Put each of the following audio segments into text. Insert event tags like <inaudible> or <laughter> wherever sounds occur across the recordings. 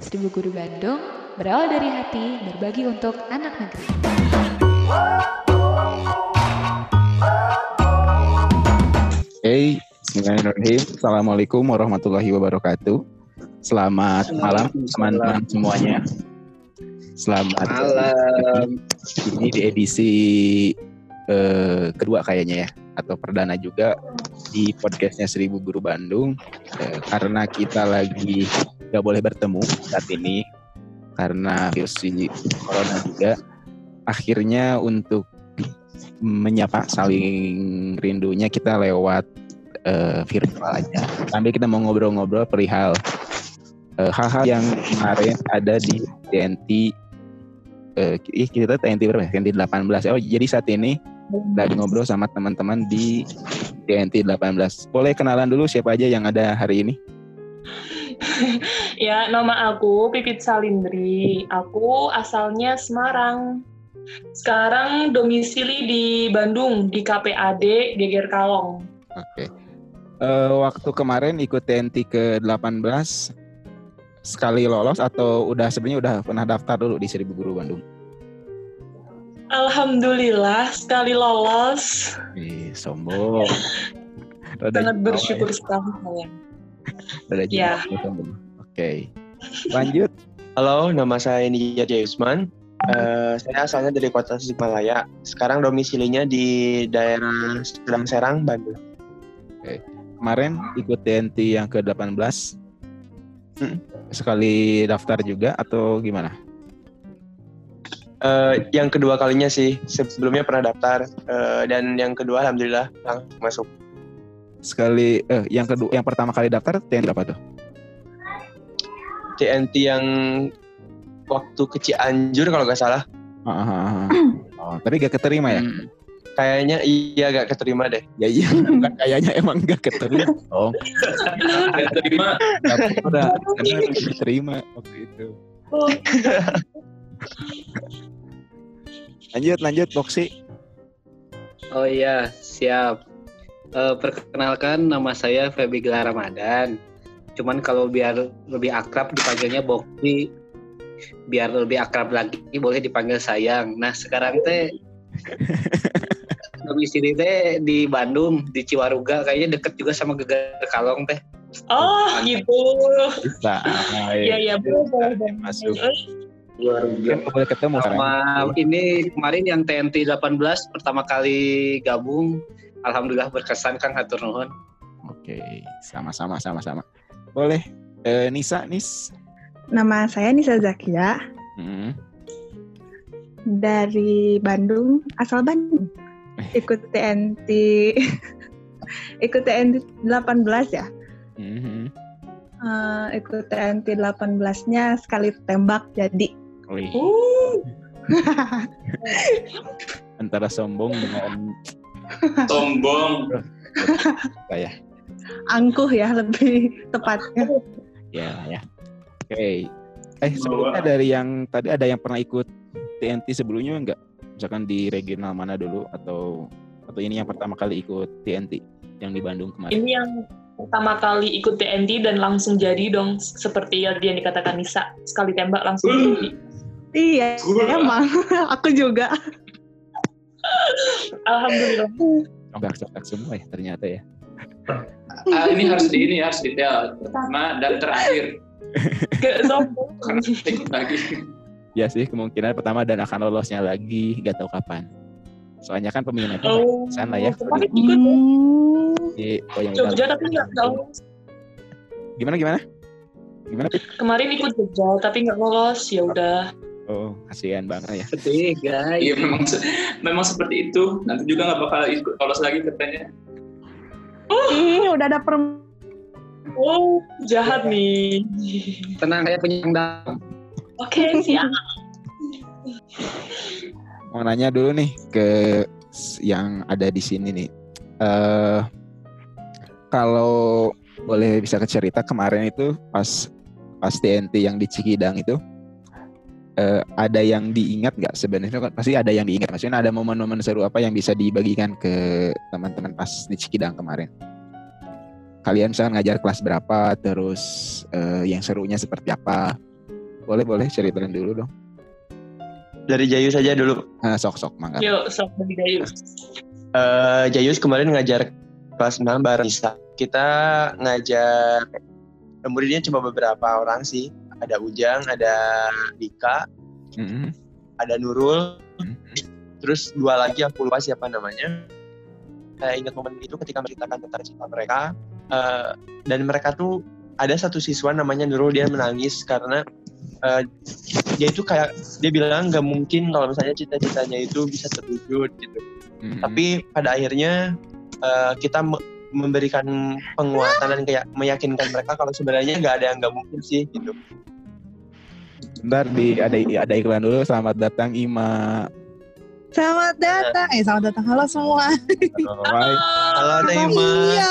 Seribu Guru Bandung berawal dari hati berbagi untuk anak negeri. Hey, Bismillahirrahmanirrahim. Assalamualaikum warahmatullahi wabarakatuh. Selamat malam teman-teman semuanya. Selamat Malam. Ini di edisi eh, kedua kayaknya ya, atau perdana juga di podcastnya Seribu Guru Bandung. Eh, karena kita lagi nggak boleh bertemu saat ini karena virus corona juga. Akhirnya untuk menyapa saling rindunya kita lewat eh, virtual aja. Sambil kita mau ngobrol-ngobrol perihal eh, hal-hal yang kemarin ada di TNT eh, ih, kita TNT berapa ya? TNT 18. Oh, jadi saat ini lagi ngobrol sama teman-teman di TNT 18. Boleh kenalan dulu siapa aja yang ada hari ini? <laughs> Ya, nama aku Pipit Salindri. Aku asalnya Semarang. Sekarang domisili di Bandung, di KPAD Geger Kalong. Oke. Eh, waktu kemarin ikut TNT ke 18 sekali lolos atau udah sebenarnya udah pernah daftar dulu di Seribu Guru Bandung? Alhamdulillah, sekali lolos. Ih, sombong. <laughs> Sangat bersyukur ya. sekali. Rada Ya. Oke. Lanjut. Halo, nama saya Nijat Yusman. Eh, saya asalnya dari kota Tasikmalaya. Sekarang domisilinya di daerah Sedang Serang, Bandung. Kemarin ikut TNT yang ke-18. Hmm. Sekali daftar juga atau gimana? Eh, yang kedua kalinya sih, sebelumnya pernah daftar eh, dan yang kedua alhamdulillah langsung masuk. Sekali eh yang kedua yang pertama kali daftar TNT apa tuh? TNT yang waktu ke Cianjur kalau nggak salah. Ah, ah, ah, ah. Oh, tapi gak keterima ya? Hmm, Kayaknya iya gak keterima deh. Ya iya, <laughs> bukan kayaknya emang gak keterima. Oh, Gak terima gak pernah karena diterima waktu itu. Lanjut, lanjut, Boxy. Oh iya, siap. Eh, perkenalkan nama saya Feby Gelar Ramadan. Cuman kalau biar lebih akrab dipanggilnya Bokti, biar lebih akrab lagi boleh dipanggil sayang. Nah sekarang teh <laughs> domisili teh di Bandung, di Ciwaruga, kayaknya deket juga sama Geger Kalong teh. Oh, gitu. Bisa. Iya, iya, boleh. Masuk. Luar Kan boleh ketemu sekarang. Sama ini kemarin yang TNT 18 pertama kali gabung, alhamdulillah berkesan Kang hatur nuhun. Oke, sama-sama, sama-sama. Boleh. Eh, Nisa, Nis. Nama saya Nisa Zakia Hmm. dari Bandung, asal Bandung. Ikut TNT ikut TNT 18 ya. Mhm. Eh, ikut TNT 18-nya <laughs> sekali tembak jadi. Wih, Uh, <laughs> antara sombong dengan sombong saya. Angkuh ya lebih tepatnya. Ya, ya. Oke. Eh, sebelumnya dari yang tadi ada yang pernah ikut TNT sebelumnya enggak? Misalkan di regional mana dulu atau atau ini yang pertama kali ikut TNT yang di Bandung kemarin? ini yang pertama kali ikut TNT dan langsung jadi dong, seperti yang yang dikatakan Nisa. Sekali tembak langsung jadi. Iya, emang <laughs> aku juga. Alhamdulillah. Enggak acak semua ya ternyata ya. ah, ini harus di ini harus detail pertama dan terakhir Gak sombong. karena ikut lagi Ya sih kemungkinan pertama dan akan lolosnya lagi nggak tahu kapan. Soalnya kan peminatnya Oh, sana ya. kemarin ikut di oh, yang Jogja tapi nggak tahu. Gimana gimana? Gimana Pit? Kemarin ikut Jogja tapi nggak lolos. Ya udah. Oh, kasihan banget ya. Sedih guys. iya memang memang seperti itu nanti juga nggak bakal ikut lolos lagi katanya ih, udah ada per Oh, jahat nih. Tenang saya penyandang. Oke, <laughs> siap. Mau nanya dulu nih ke yang ada di sini nih. Eh kalau boleh bisa cerita kemarin itu pas pas TNT yang di Cikidang itu eh, ada yang diingat nggak sebenarnya kan pasti ada yang diingat maksudnya ada momen-momen seru apa yang bisa dibagikan ke teman-teman pas di Cikidang kemarin kalian misalkan ngajar kelas berapa terus eh, yang serunya seperti apa boleh boleh ceritain dulu dong. Dari Jayus saja dulu. Nah, sok sok mangga. Yuk, sok dari Dayus. Eh, Jayus kemarin ngajar kelas 6 bareng. Kita ngajar muridnya cuma beberapa orang sih. Ada Ujang, ada Dika, Mm-mm. ada Nurul, Mm-mm. terus dua lagi aku lupa siapa namanya. Saya ingat momen itu ketika menceritakan tentang cinta mereka. Eh, dan mereka tuh ada satu siswa namanya Nurul dia menangis karena eh, dia itu kayak dia bilang nggak mungkin kalau misalnya cita-citanya itu bisa terwujud gitu. Mm-mm. Tapi pada akhirnya eh, kita me- memberikan penguatan dan kayak meyakinkan mereka kalau sebenarnya nggak ada yang nggak mungkin sih gitu. Bentar di ada ada iklan dulu. Selamat datang Ima. Selamat datang. Eh, selamat datang. Halo semua. Hai. Halo Naima. Iya,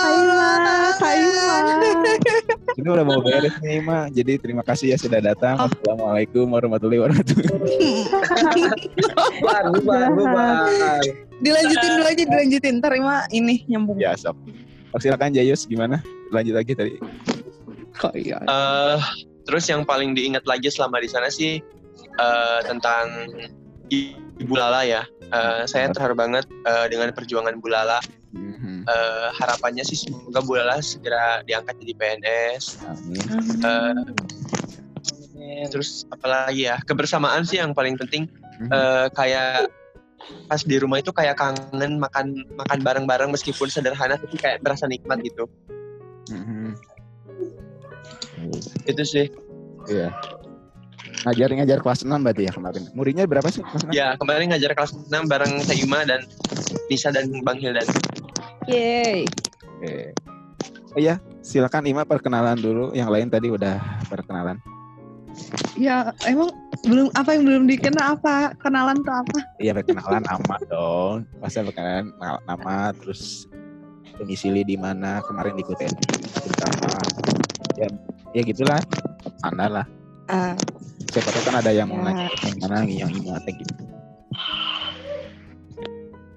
Hai, Ini udah mau beres nih Ima. Jadi terima kasih ya sudah datang. Assalamualaikum warahmatullahi wabarakatuh. <laughs> Bubar, bubar, bubar. Dilanjutin dulu aja, dilanjutin. Ntar Ima ini nyambung. Ya sok. Oh, silakan Jayus gimana? Lanjut lagi tadi. Oh iya. Eh, terus yang paling diingat lagi selama di sana sih eh, tentang Ibu Lala ya. Eh, saya terharu banget eh, dengan perjuangan Bu Lala. Eh, harapannya sih semoga Bu Lala segera diangkat jadi PNS. Amin. Eh, terus apalagi ya kebersamaan sih yang paling penting. Eh, kayak pas di rumah itu kayak kangen makan makan bareng-bareng meskipun sederhana tapi kayak berasa nikmat gitu. Mhm. Itu sih. Iya. Ngajar ngajar kelas 6 berarti ya kemarin. Muridnya berapa sih kelas 6? Ya kemarin ngajar kelas 6 bareng Saima dan Nisa dan Bang Hildan. Yeay. Oke. Oh iya, silakan Ima perkenalan dulu. Yang lain tadi udah perkenalan. Ya, emang belum apa yang belum dikenal apa? Kenalan tuh apa? Iya perkenalan nama dong. Masa perkenalan na- nama terus domisili di mana kemarin ikutin bersama. Ya, ya gitulah. Anda lah. Ah, Siapa tahu kan ada yang mau Ya. nanya yang mana yang Ima teh gitu.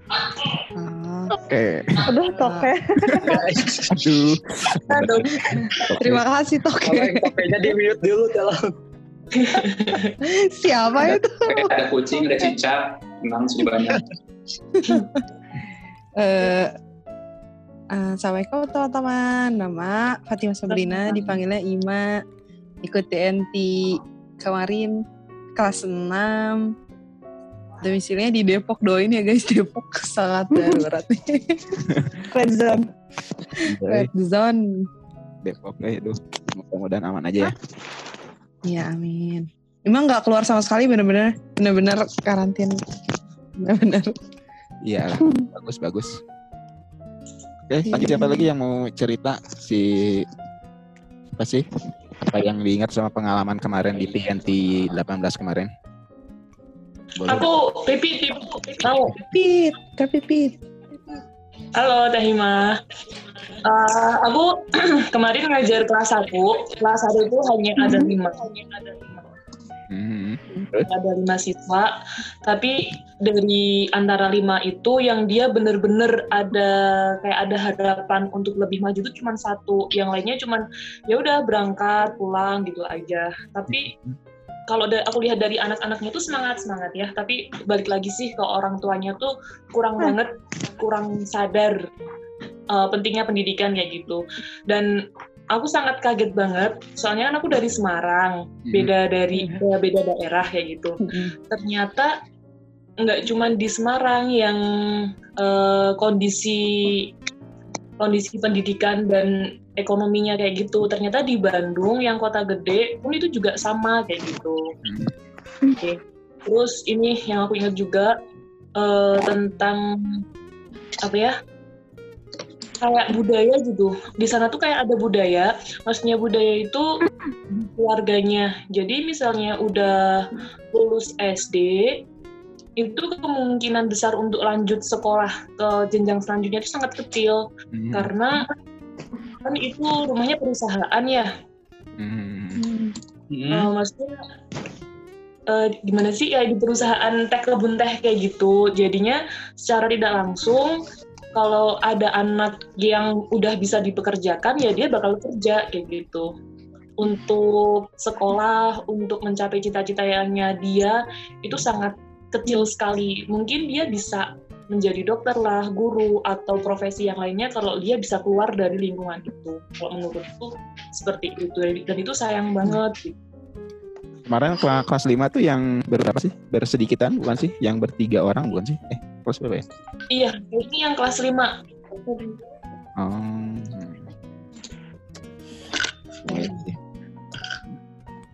ah. Oke. Aduh, toke. <laughs> Aduh. Aduh. Terima kasih toke. Kalau yang topenya di mute dulu tolong. <laughs> Siapa itu? Kayak ada kucing, ada cicak, memang sudah banyak. Eh, <laughs> eh, Assalamualaikum teman-teman. Nama Fatimah Sabrina, dipanggilnya Ima. Ikut TNT kemarin kelas 6. Domisilinya di Depok doain ya guys, <laughs> Depok sangat darurat. Red zone. Red zone. Depok ya itu. Mudah-mudahan aman aja ya. Ya amin. Emang nggak keluar sama sekali bener-bener bener-bener karantina. Bener-bener. Iya, lah. <laughs> bagus bagus. Oke, lanjut siapa lagi yang mau cerita si apa sih? Apa yang diingat sama pengalaman kemarin di TNT 18 kemarin? Boleh. Aku Pipi, Pipi. Mau. Pit, Kak Pipit. Halo Tahima. Eh, aku <clears throat> kemarin ngajar kelas 1. Kelas 1 itu hanya ada lima. Mhm. Ada lima siswa. Tapi dari antara lima itu yang dia bener-bener ada kayak ada harapan untuk lebih maju itu cuma satu. Yang lainnya cuma ya udah berangkat pulang gitu aja. Tapi kalau da- aku lihat dari anak-anaknya tuh semangat semangat ya. Tapi balik lagi sih ke orang tuanya tuh kurang banget, kurang sadar uh, pentingnya pendidikan kayak gitu. Dan aku sangat kaget banget, soalnya kan aku dari Semarang, beda dari ya, beda daerah kayak gitu. Ternyata nggak cuma di Semarang yang uh, kondisi kondisi pendidikan dan ekonominya kayak gitu. Ternyata di Bandung yang kota gede pun itu juga sama kayak gitu. Oke. Terus ini yang aku ingat juga eh, tentang apa ya? Kayak budaya gitu. Di sana tuh kayak ada budaya. Maksudnya budaya itu keluarganya. Jadi misalnya udah lulus SD, itu kemungkinan besar untuk lanjut sekolah ke jenjang selanjutnya itu sangat kecil Mhm. karena kan itu rumahnya perusahaan ya Mhm. Eh, maksudnya eh, gimana sih ya di perusahaan teh kebun teh kayak gitu jadinya secara tidak langsung kalau ada anak yang udah bisa dipekerjakan ya dia bakal kerja kayak gitu untuk sekolah, untuk mencapai cita-citanya dia itu sangat kecil sekali. Mungkin dia bisa menjadi dokter lah, guru atau profesi yang lainnya kalau dia bisa keluar dari lingkungan itu. Kalau menurutku seperti itu dan itu sayang banget. Kemarin kelas, kelas 5 tuh yang berapa sih? Bersedikitan bukan sih? Yang bertiga orang bukan sih? Eh, kelas berapa ya? Iya, ini yang kelas 5. Oh. Iya.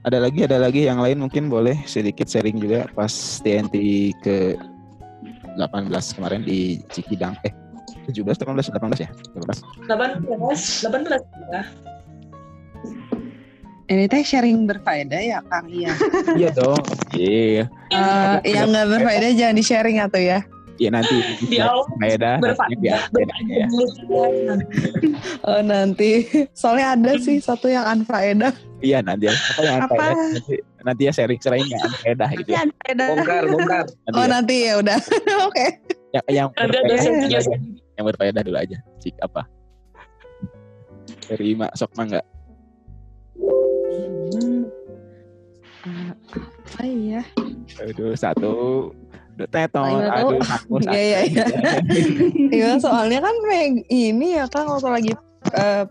Ada lagi, ada lagi yang lain mungkin boleh sedikit sharing juga pas TNT ke 18 kemarin di Cikidang. Eh, 17, 18, 18 ya? 18. 18, 18 ya. Ini teh sharing berfaedah ya Kang Iya. Iya dong. Iya. Eh, yang nggak berfaedah jangan di sharing atau ya. Iya nanti <laughs> Di awal berfaedah, ya. Oh nanti. Soalnya ada sih <laughs> satu yang unfaedah. Iya nanti ya. Apa yang Apa? faedah nanti, nanti ya sharing sharing yang beda gitu ya. Unfaedah. Bongkar, bongkar. Nanti Oh ya. nanti ya udah. <laughs> Oke. yang yang Ada berfaedah yang berfaedah dulu aja. Cik apa? Terima sok mangga. Hmm. Ah, apa ya? Aduh satu. Teton. Ayo, Aduh Iya, iya, iya. Iya soalnya kan ini ya kan waktu lagi eh,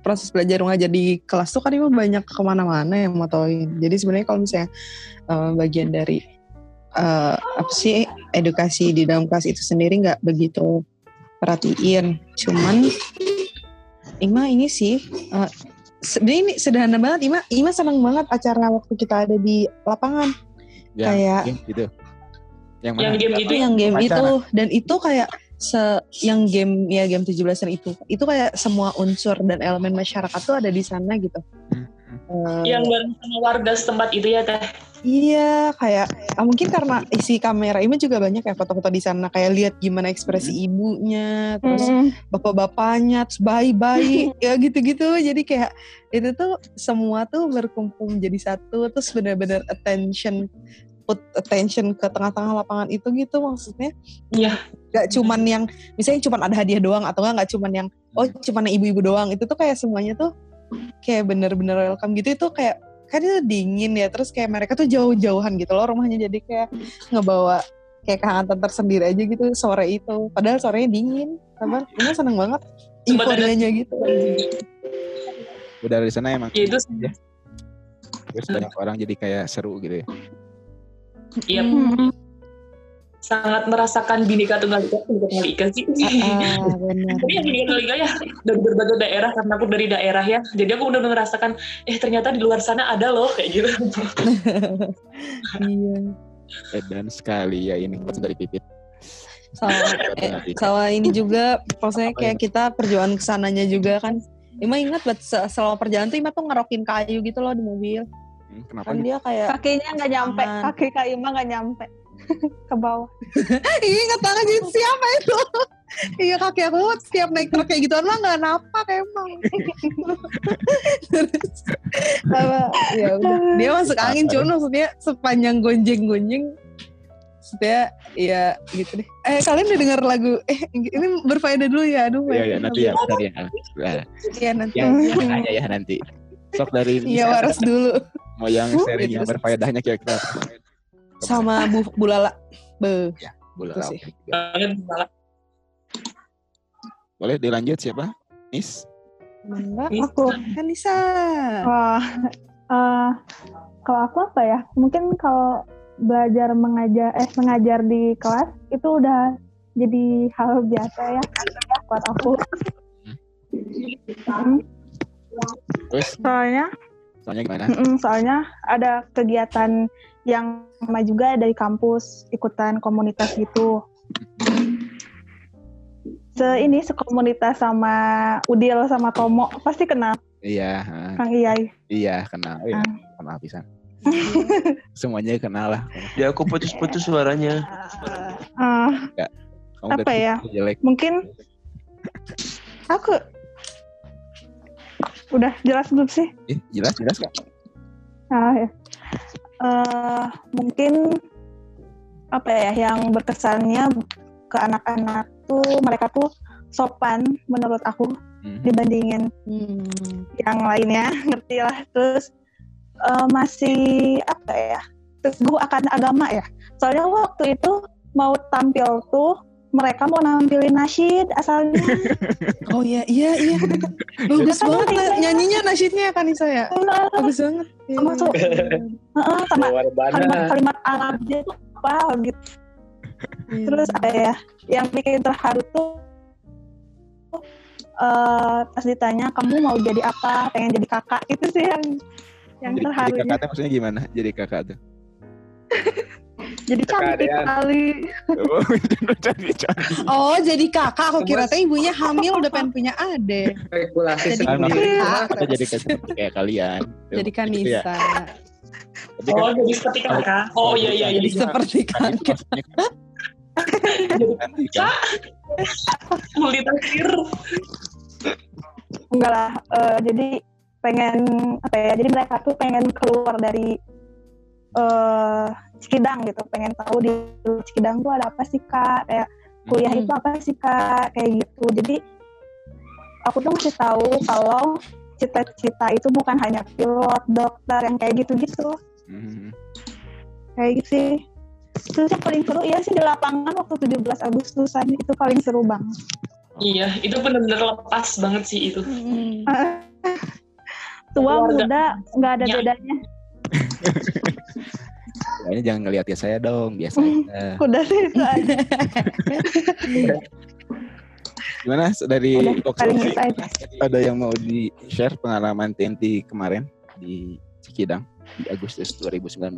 proses belajar ngajar di kelas tuh kan itu banyak ke mana-mana yang motoin. Jadi sebenarnya kalau misalnya eh, bagian dari eh, apa sih edukasi di dalam kelas itu sendiri nggak begitu perhatiin. Cuman Ima ini sih eh, sebenarnya ini sederhana banget. Ima Ima senang banget acara waktu kita ada di lapangan. Yang Kayak- game gitu. Yang mana? Yang game itu yang game Pacaran. itu dan itu kayak se yang game ya game 17-an itu itu kayak semua unsur dan elemen masyarakat tuh ada di sana gitu. Hmm. Yang bareng sama warga setempat itu ya teh. iya kayak ah, mungkin karena isi kamera ini juga banyak ya foto-foto di sana kayak lihat gimana ekspresi ibunya terus bapak-bapaknya terus bayi-bayi <laughs> ya gitu-gitu jadi kayak itu tuh semua tuh berkumpul menjadi satu terus benar-benar attention put attention ke tengah-tengah lapangan itu gitu maksudnya. Iya. Gak cuman yang misalnya cuman ada hadiah doang atau enggak nggak cuman yang oh cuman yang ibu-ibu doang itu tuh kayak semuanya tuh kayak bener-bener welcome gitu. Itu kayak kan itu dingin ya terus kayak mereka tuh jauh-jauhan gitu loh rumahnya. Jadi kayak ngebawa kayak kehangatan tersendiri aja gitu sore itu. Padahal sorenya dingin sabar. Ini seneng banget euforianya gitu. Udah dari sana emang. Ya itu Ya. terus banyak orang jadi kayak seru gitu ya. Iya, sangat merasakan bineka tunggal ika, tunggal ika sih. ah, ah, benar Tapi yang bineka tunggal ika ya dari berbagai daerah karena aku dari daerah ya. Jadi aku udah merasakan eh ternyata di luar sana ada loh kayak gitu. iya Edan sekali ya ini pas dari pipit. sama eh, sama ini juga maksudnya kayak kita perjuangan ke sananya juga kan Ima ingat buat se- selama perjalanan tuh Ima tuh ngerokin kayu gitu loh di mobil Hmm, Kenapa kan gitu? dia kayak kakinya nggak nyampe. kaki kak Ima nggak nyampe. <laughs> Ke bawah. <laughs> Ih inget banget jadi siapa itu? <laughs> Iya kaki aku setiap naik truk kayak gituan mah nggak napak emang. Terus apa ya udah. Dia masuk angin cuman maksudnya sepanjang gonjeng-gonjeng. Maksudnya ya gitu deh. Eh kalian udah denger lagu eh ini berfaedah dulu ya aduh Iya ya nanti ya bentar ya. Nah, Iya nanti. yang aja ya nanti. Sok dari Iya waras dulu mau yang sharing yang berfaedahnya kira-kira sama Bu Bulala. Be. Banget malah. Boleh dilanjut siapa? Nis. Enggak, aku kan Nisa. wah eh, kalau aku apa ya mungkin kalau belajar mengajar eh mengajar di kelas itu udah jadi hal biasa ya buat aku Mm, Terus soalnya soalnya gimana? Soalnya ada kegiatan yang sama juga dari kampus ikutan komunitas gitu. Se ini sekomunitas sama Udil sama Tomo pasti kenal Iya, Kang Iyai. iya kenal. Iya, Ah. kenal pisan. <laughs> Semuanya kenal lah. Dia aku putus-putus suaranya. Ah, Kamu Apa ya? Jelek. mungkin aku udah jelas belum sih? Ih, jelas jelas kok. Ah, ya. Eh, mungkin apa ya yang berkesannya ke anak-anak tuh mereka tuh sopan menurut aku Mhm. dibandingin Hmm. yang lainnya <laughs> ngerti lah terus eh, masih apa ya teguh akan agama ya soalnya waktu itu mau tampil tuh mereka mau nampilin nasyid asalnya <laughs> Oh iya iya iya. Bagus Kan banget Nisa lah. ya. nyanyinya nasyidnya kan Nisa ya. Bagus banget. Iya, Sama tuh. iya, Heeh, sama kalimat-kalimat Arabnya tuh apa gitu iya. terus apa ya yang bikin terharu tuh eh, pas ditanya kamu mau jadi apa pengen jadi kakak itu sih yang yang Jadi, jadi terharunya kakak tuh maksudnya gimana? Jadi kakak tuh. <laughs> jadi cantik kali Oh, jadi. Oh jadi kakak. Aku kira teh ibunya hamil udah pengen punya adik. Spekulasi Jadi Kan sendiri. maksudnya kakak. atau jadi kayak seperti kayak kalian. Jadi kan Gitu ya. Nisa. Tapi kan Oh, jadi seperti kakak. Oh iya iya iya. Jadi seperti kan kakak. kan. Kan? Multitafsir. enggak lah eh, jadi pengen apa ya jadi mereka tuh pengen keluar dari eh Cikidang gitu pengen tahu di Cikidang tuh ada apa sih kak kayak kuliah Hmm. itu apa sih kak kayak gitu jadi aku tuh ngasih tahu kalau cita-cita itu bukan hanya pilot dokter yang kayak gitu-gitu Mhm. kayak gitu sih terus yang paling seru ya sih di lapangan waktu 17 Agustusan itu paling seru banget Iya, itu benar-benar lepas banget sih itu. Hmm. <laughs> tua Keluarga. muda nggak ada Ya. bedanya Kayaknya jangan ngeliat ya saya dong, biasa aja. <laughs> udah sih itu aja Gimana dari udah ada yang mau di share pengalaman TNT kemarin di Cikidang di Agustus 2019?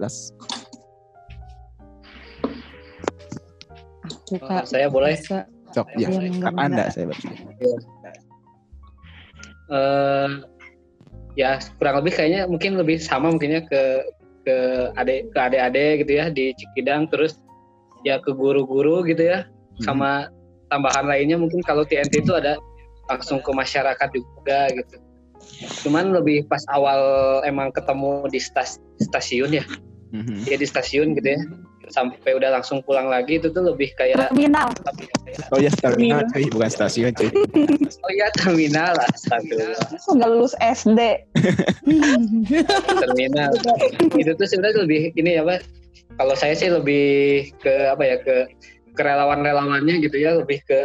Aku Oh, kak. saya boleh Bisa. Sok, ya, kan Anda enggak. saya baru. eh ya kurang lebih kayaknya mungkin lebih sama mungkinnya ke ke adik ke adik-adik gitu ya di Cikidang terus ya ke guru-guru gitu ya sama tambahan lainnya mungkin kalau TNT itu ada langsung ke masyarakat juga gitu. Cuman lebih pas awal emang ketemu di stas- stasiun ya. Mhm. ya di stasiun gitu ya sampai udah langsung pulang lagi itu tuh lebih kayak terminal. Oh ya terminal, cuy, bukan stasiun, cuy. <laughs> oh iya terminal lah astagfirullah nggak lulus SD terminal. Itu tuh sebenarnya lebih ini ya pak kalau saya sih lebih ke apa ya ke kerelawan-relawannya gitu ya lebih ke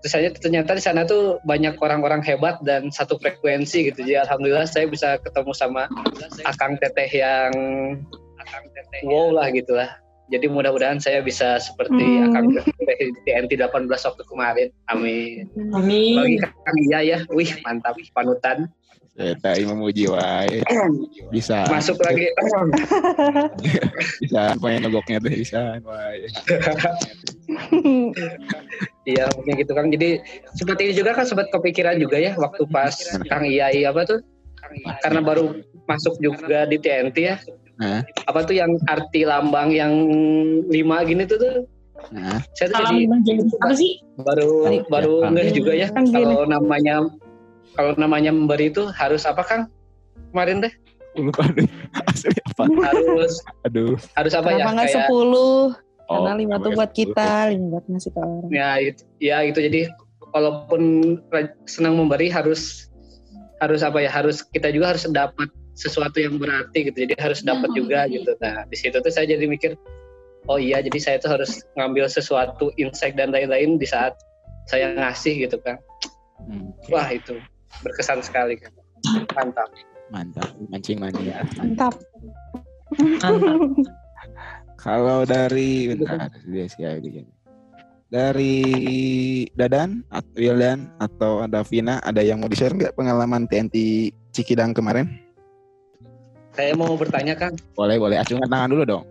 terus saya ternyata di sana tuh banyak orang-orang hebat dan satu frekuensi gitu. Jadi alhamdulillah saya bisa ketemu sama akang teteh yang wow lah gitu lah jadi mudah-mudahan saya bisa seperti Hmm. akang di TNT 18 waktu kemarin amin Amin. bagi kang iya ya wih mantap panutan Saya tak memuji wae. Bisa, masuk lagi <laughs> bisa pengen nogoknya tuh bisa wae. <laughs> Iya mungkin gitu Kang. Jadi seperti ini juga kan sempat kepikiran juga ya waktu pas Kang Iyai apa tuh karena baru masuk juga di TNT ya. Nah. Apa tuh yang arti lambang yang lima gini tuh tuh Nah, saya tuh Salam jadi apa sih? baru Ya, baru Kang. ngeh juga ya gini. kalau namanya kalau namanya memberi itu harus apa Kang? Kemarin deh lupa deh. <laughs> Asli apa? harus Aduh. harus apa ya? Kenapa nggak Kayak sepuluh? Oh, Karena lima tuh buat 10. kita, lima buat ngasih ke orang. ya itu ya itu jadi walaupun senang memberi harus harus apa ya harus kita juga harus dapat sesuatu yang berarti gitu jadi harus dapat Hmm. juga gitu nah di situ tuh saya jadi mikir oh iya jadi saya tuh harus ngambil sesuatu insight dan lain-lain di saat saya ngasih gitu kan Hmm, wah itu berkesan sekali kan mantap mantap, mancing mania. Mantap. Mantap. <laughs> Kalau dari bentar, dia. Dari Dadan atau Wildan atau Davina ada yang mau di-share nggak pengalaman TNT Cikidang kemarin? Saya mau bertanya kang Boleh, boleh. Acungkan tangan dulu dong.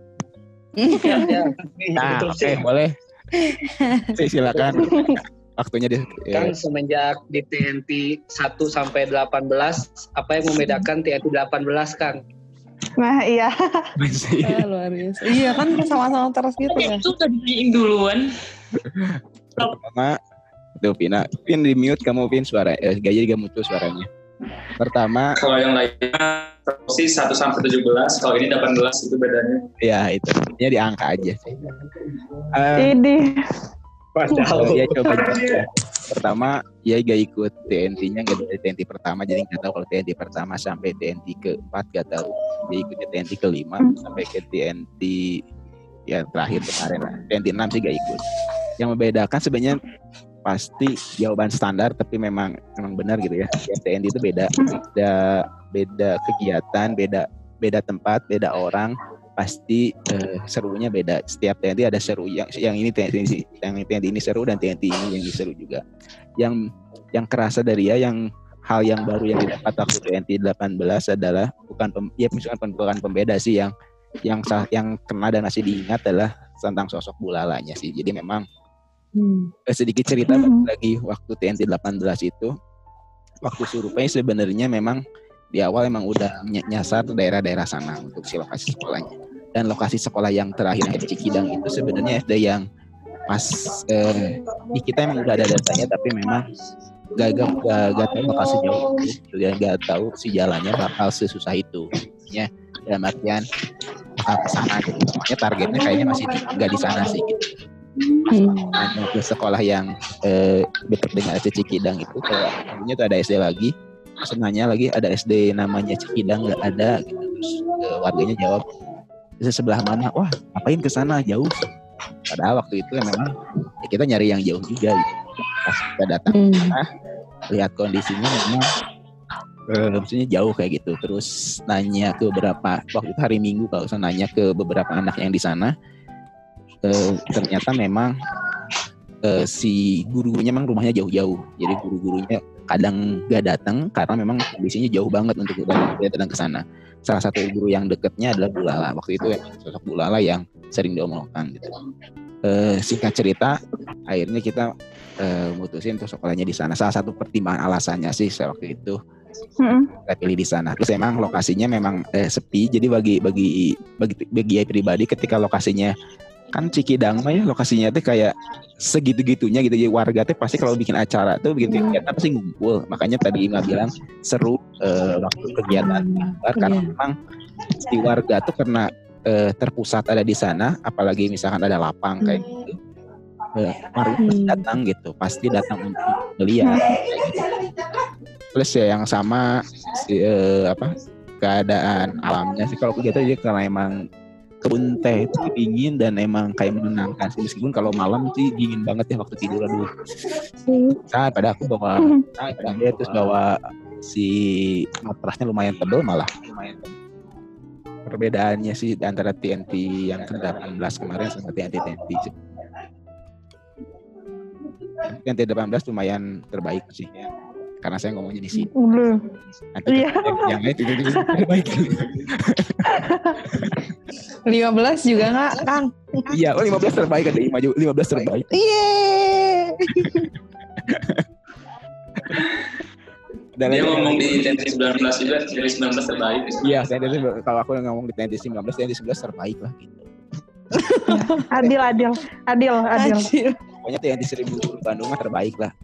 ya, ya. <laughs> Nah, oke, sih, boleh. Si, silakan. Waktunya di Kang eh, semenjak di TNT 1 sampai 18 apa yang membedakan TNT 18 Kang nah iya masih. Ah, luar biasa. Iya kan sama-sama terus gitu ya. Itu udah ditanyain duluan. Pertama, tuh Vina, Vin di mute kamu Vin suara, eh, gaya gak muncul suaranya. Pertama, Kalau yang lainnya sih 1 sampai 17, kalau ini 18 itu bedanya. ya itu, ini di angka aja sih. Eh, ini. Padahal dia coba pertama ya gak ikut TNT-nya gak dari TNT pertama jadi nggak tahu kalau TNT pertama sampai TNT keempat gak tahu. Dia ikut TNT kelima sampai ke TNT ya terakhir kemarin lah. TNT 6 sih gak ikut. Yang membedakan sebenarnya pasti jawaban standar tapi memang memang benar gitu ya. TNT itu beda beda beda kegiatan beda beda tempat beda orang. Pasti eh, serunya beda. Setiap TNT ada seru. Yang yang ini TNT yang TNT ini seru dan TNT ini yang seru juga. Yang yang kerasa dari ya yang hal yang baru yang didapat waktu TNT 18 adalah bukan pem, ya misalkan bukan pembeda sih. Yang yang yang kena dan masih diingat adalah tentang sosok bulalanya sih. Jadi memang Hmm. eh, sedikit cerita Mhm. lagi waktu TNT 18 itu. Waktu survei sebenarnya memang di awal emang udah ny- nyasar daerah-daerah sana untuk si lokasi sekolahnya. Dan lokasi sekolah yang terakhir di Cikidang itu sebenarnya SD yang pas eh, di kita emang udah ada datanya tapi memang gak, gak, gak, gak tahu bakal sejauh itu. Dan gak tahu si jalannya bakal sesusah itu. Ya dalam artian bakal ke sana gitu. Makanya targetnya kayaknya masih di, gak di sana sih gitu Hmm. ke sekolah yang eh, dekat dengan SD Cikidang itu kalau dulunya tuh ada SD lagi. Terus nanya lagi ada SD namanya Cikidang nggak ada? Gitu. Terus eh, warganya jawab "Di sebelah mana? Wah ngapain ke sana? Jauh. Padahal waktu itu ya memang ya kita nyari yang jauh juga gitu. pas kita datang Hmm. lihat kondisinya memang eh, maksudnya jauh kayak gitu. Terus nanya ke beberapa waktu itu hari Minggu kalau saya nanya ke beberapa anak yang di sana eh, ternyata memang eh, si guru-gurunya memang rumahnya jauh-jauh jadi guru-gurunya kadang gak datang karena memang kondisinya jauh banget untuk datang ke sana salah satu guru yang deketnya adalah Bulala waktu itu ya sosok Bulala yang sering diomongkan gitu Eh, singkat cerita akhirnya kita eh, mutusin untuk sekolahnya di sana. Salah satu pertimbangan alasannya sih saya waktu itu Mm-mm. kita pilih di sana. Terus emang lokasinya memang eh, sepi. Jadi bagi bagi bagi bagi saya pribadi ketika lokasinya kan Cikidang mah ya lokasinya tuh kayak segitu-gitunya gitu. Jadi warga tuh pasti kalau bikin acara tuh bikin kegiatan pasti ngumpul. Makanya tadi Ima bilang seru eh, waktu kegiatan Akbar, karena Iya. memang si warga tuh karena eh, terpusat ada di sana, apalagi misalkan ada lapang kayak gitu. Eh, warga pasti Hmm. datang gitu, pasti datang untuk melihat. kayak gitu. Plus ya yang sama si, eh, apa keadaan alamnya sih kalau kegiatan dia karena emang kebun teh itu dingin dan emang kayak menenangkan sih. Meskipun kalau malam sih dingin banget ya waktu tidur aduh. Nah pada aku bawa nah, pada dia terus bawa si matrasnya lumayan tebel malah. Lumayan tebel. perbedaannya sih antara TNT yang ke-18 kemarin sama TNT TNT sih. TNT 18 lumayan terbaik sih karena saya ngomongnya di sini Belum. nanti Iya. yang lain itu terbaik 15 juga nggak, Kang? iya oh 15 terbaik ada Ima juga 15 terbaik Yeay. Dan Dia ngomong di TNT 19 juga, dari 19 terbaik. Iya, TNT itu- kalau aku ngomong di TNT 19, TNT 11 terbaik lah gitu. Adil, adil, adil, adil. Pokoknya TNT 1000 Bandung mah terbaik lah.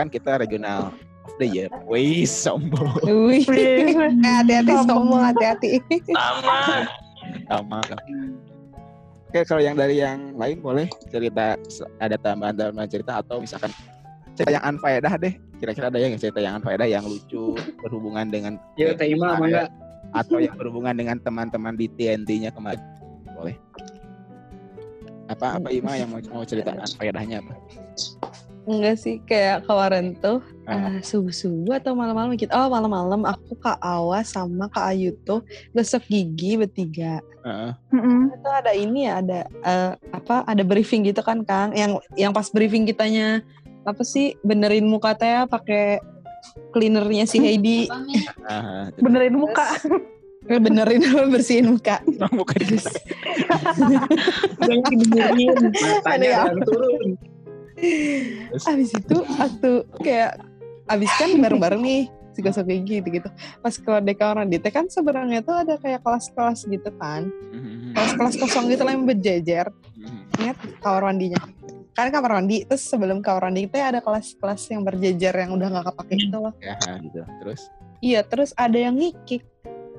Kan kita regional of the year. Wih, sombong. Wih. <laughs> Hati-hati sombong, hati-hati. Sama. Sama. Oke, kalau yang dari yang lain boleh cerita ada tambahan-tambahan cerita atau misalkan cerita yang unfaedah deh. Kira-kira ada yang cerita yang unfaedah yang lucu berhubungan dengan Ya, Teh Ima, mangga. atau yang berhubungan dengan teman-teman di TNT-nya kemarin. Boleh. Apa apa Ima yang mau, mau cerita unfaedahnya apa? Enggak sih, kayak kemarin tuh eh, subuh-subuh atau malam-malam gitu. Oh, malam-malam aku Kak Awas sama Kak Ayu tuh gosok gigi bertiga. Heeh. Mm-mm. Itu ada ini ya, ada eh, apa? Ada briefing gitu kan, Kang. Yang yang pas briefing kitanya apa sih benerin muka teh pakai cleanernya si Heidi <laughs> Ah, Benerin muka. Benerin <laughs> bersihin muka. Bukan Terus <laughs> Banyak dibenerin. Matanya ya. yang turun. Abis itu waktu kayak abis kan bareng-bareng nih si gosok gigi gitu gitu pas keluar dari kamar mandi teh kan sebenarnya tuh ada kayak kelas-kelas gitu kan. Kelas-kelas kosong gitu lah yang berjejer. Ingat kamar mandinya? Kan kamar mandi terus sebelum kamar mandi teh ada kelas-kelas yang berjejer yang udah nggak kepake itu loh. Ya gitu. Terus? Iya terus ada yang ngikik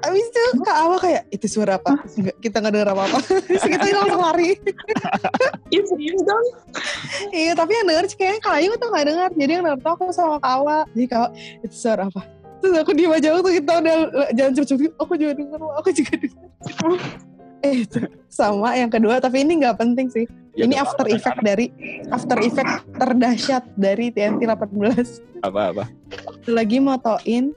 Abis itu Kak Awa kayak, itu suara apa? Enggak, kita nggak denger apa-apa. <laughs> Terus kita langsung <laughs> lari. Iya serius dong. iya, tapi yang denger kayaknya Kak Ayu tuh nggak denger. Jadi yang denger tuh aku sama Kak Awa. Jadi Kak Awa, itu suara apa? Terus aku diem aja waktu kita udah jalan cepet-cepet. Aku juga denger, aku juga denger. <laughs> eh, itu. sama yang kedua, tapi ini nggak penting sih. Ya, ini after apa-apa, effect dari after effect terdahsyat dari TNT 18. Apa-apa. lagi motoin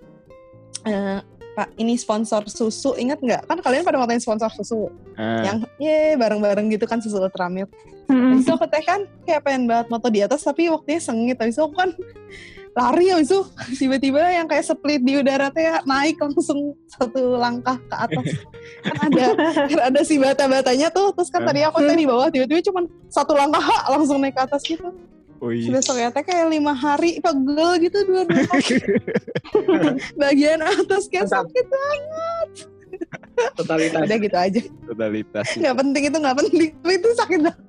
eh, Pak ini sponsor susu ingat nggak? Kan kalian pada motoin sponsor susu. Eh, yang ye bareng-bareng gitu kan susu Ultramilk. Mm-mm. Habis itu aku teh kan kayak pengen banget moto di atas tapi waktunya sengit. Habis itu aku kan <laughs> lari habis itu <laughs> tiba-tiba yang kayak split di udara teh naik langsung satu langkah ke atas. <laughs> Kan ada kan ada si bata-batanya tuh. Terus kan tadi aku teh di bawah tiba-tiba cuma satu langkah langsung naik ke atas gitu wih. besoknya teh kayak lima hari pegel gitu dua-dua <laughs> bagian atas kayak Mantap. sakit banget. Totalitas. udah gitu aja. Totalitas. Nggak penting itu nggak penting. Tapi <laughs> itu sakit banget.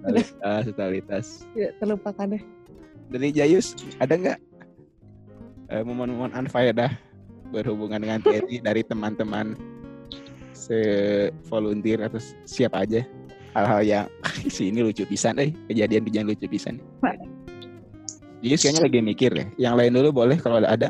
Totalitas totalitas. Ya, terlupakan deh. Dari Jayus ada nggak eh, momen-momen unfaedah berhubungan dengan TNI dari teman-teman se volunteer atau siapa aja hal-hal yang si ini lucu pisan eh kejadian-kejadian lucu pisan Jayus kayaknya lagi mikir ya yang lain dulu boleh kalau ada ada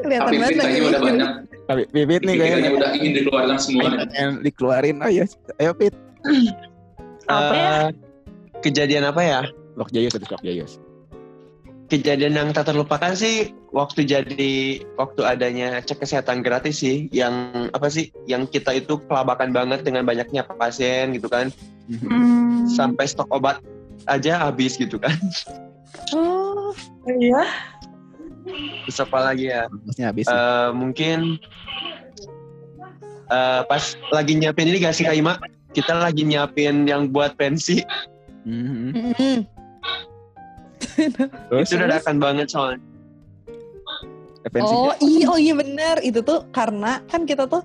kelihatan Tapi banget lagi udah banyak. tapi Pipit nih kayaknya udah ingin dikeluarkan semua. pengen dikeluarin ayo ayo Pit Apa ya? Eh, kejadian apa ya? Lok Jayus atau Lok Jayus Kejadian yang tak terlupakan sih waktu jadi waktu adanya cek kesehatan gratis sih yang apa sih yang kita itu kelabakan banget dengan banyaknya pasien gitu kan Hmm. sampai stok obat aja habis gitu kan oh Iya. terus apa lagi ya habis. Eh, mungkin eh, pas lagi nyiapin ini gak sih Kak Ima kita lagi nyiapin yang buat pensi mm. terus itu dadakan banget soalnya pensinya oh iya oh iya bener itu tuh karena kan kita tuh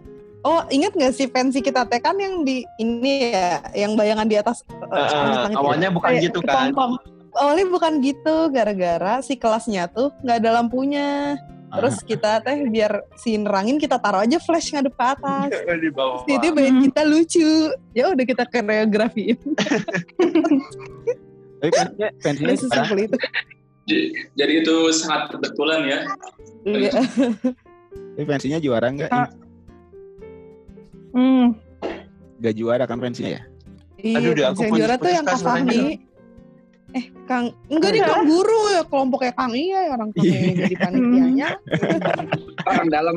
Oh, ingat gak sih pensi kita teh kan yang di ini ya, yang bayangan di atas langit-langit awalnya bukan Kayak gitu kan kepompong. Awalnya bukan gitu, gara-gara si kelasnya tuh nggak ada lampunya. Terus kita teh biar si nerangin kita taruh aja flash ngadep ke atas. <laughs> di bawah Terus itu band kita lucu. Ya udah kita koreografiin. <laughs> <laughs> tapi pensinya pensinya itu. Jadi itu sangat kebetulan ya. Iya. tapi pensinya juara nggak Ah. Hmm. nggak juara kan pensinya ya Iya, Aduh, udah aku yang juara tuh yang Kak. Fahmi. Eh, Kang, enggak di Kang Guru ya, kelompoknya Kang Iya ya, orang Kang Iya jadi panitianya. <laughs> Orang dalam.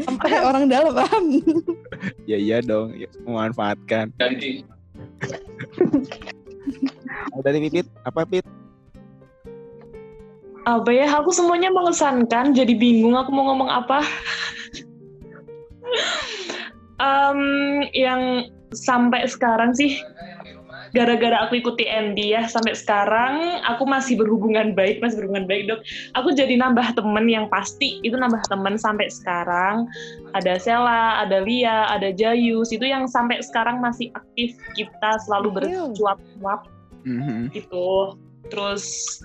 Sampai <laughs> orang dalam, ya iya dong ya, memanfaatkan Ganti. Oh, dari Pipit apa Pit Apa ya? Aku semuanya mengesankan, jadi bingung aku mau ngomong apa. <laughs> Em, yang sampai sekarang sih gara-gara aku ikuti Andy ya sampai sekarang aku masih berhubungan baik masih berhubungan baik dok aku jadi nambah temen yang pasti itu nambah temen sampai sekarang ada Sela ada Lia ada Jayus itu yang sampai sekarang masih aktif kita selalu Iya. bercuap-cuap Mhm. gitu terus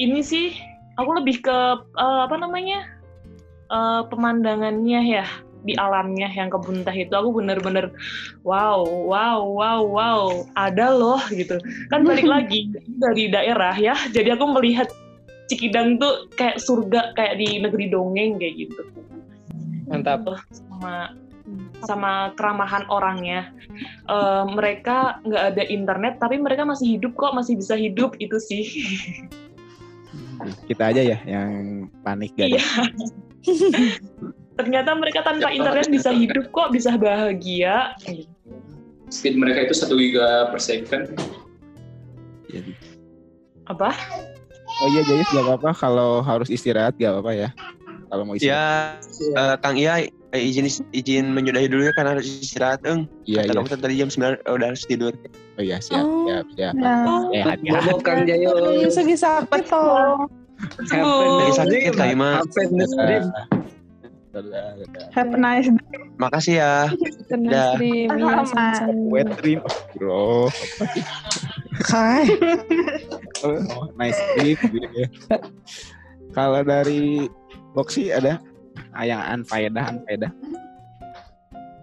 ini sih aku lebih ke eh, apa namanya? Eh, pemandangannya ya di alamnya yang kebun teh itu. Aku bener-bener wow wow wow wow ada loh gitu. Kan balik <laughs> lagi dari daerah ya jadi aku melihat Cikidang tuh kayak surga kayak di negeri dongeng kayak gitu. Mantap. sama sama keramahan orangnya. Eh, mereka nggak ada internet tapi mereka masih hidup kok masih bisa hidup itu sih <laughs> kita aja ya yang panik gak Iya. ada <laughs> ternyata mereka tanpa Ya, internet bisa hidup kok bisa bahagia. Speed mereka itu 1 giga per second. Jadi. apa? Oh iya Jayus gak apa-apa. Kalau harus istirahat gak apa-apa ya. Kalau mau istirahat. ya eh, Kang Iya eh, izin izin menyudahi dulu ya karena harus istirahat eng. Iya kata iya. dokter tadi jam 9 udah harus tidur oh iya siap Oh. siap siap Nah, eh hati-hati Bobo Kang Jayo. Segi sakit toh. Lagi sakit Happen dream. Dadah, dadah. have a nice day. makasih ya Dah. Sama. <laughs> wet dream bro Hai. oh, nice dream Kalau dari Boxy ada ah, yang unfaedah, unfaedah.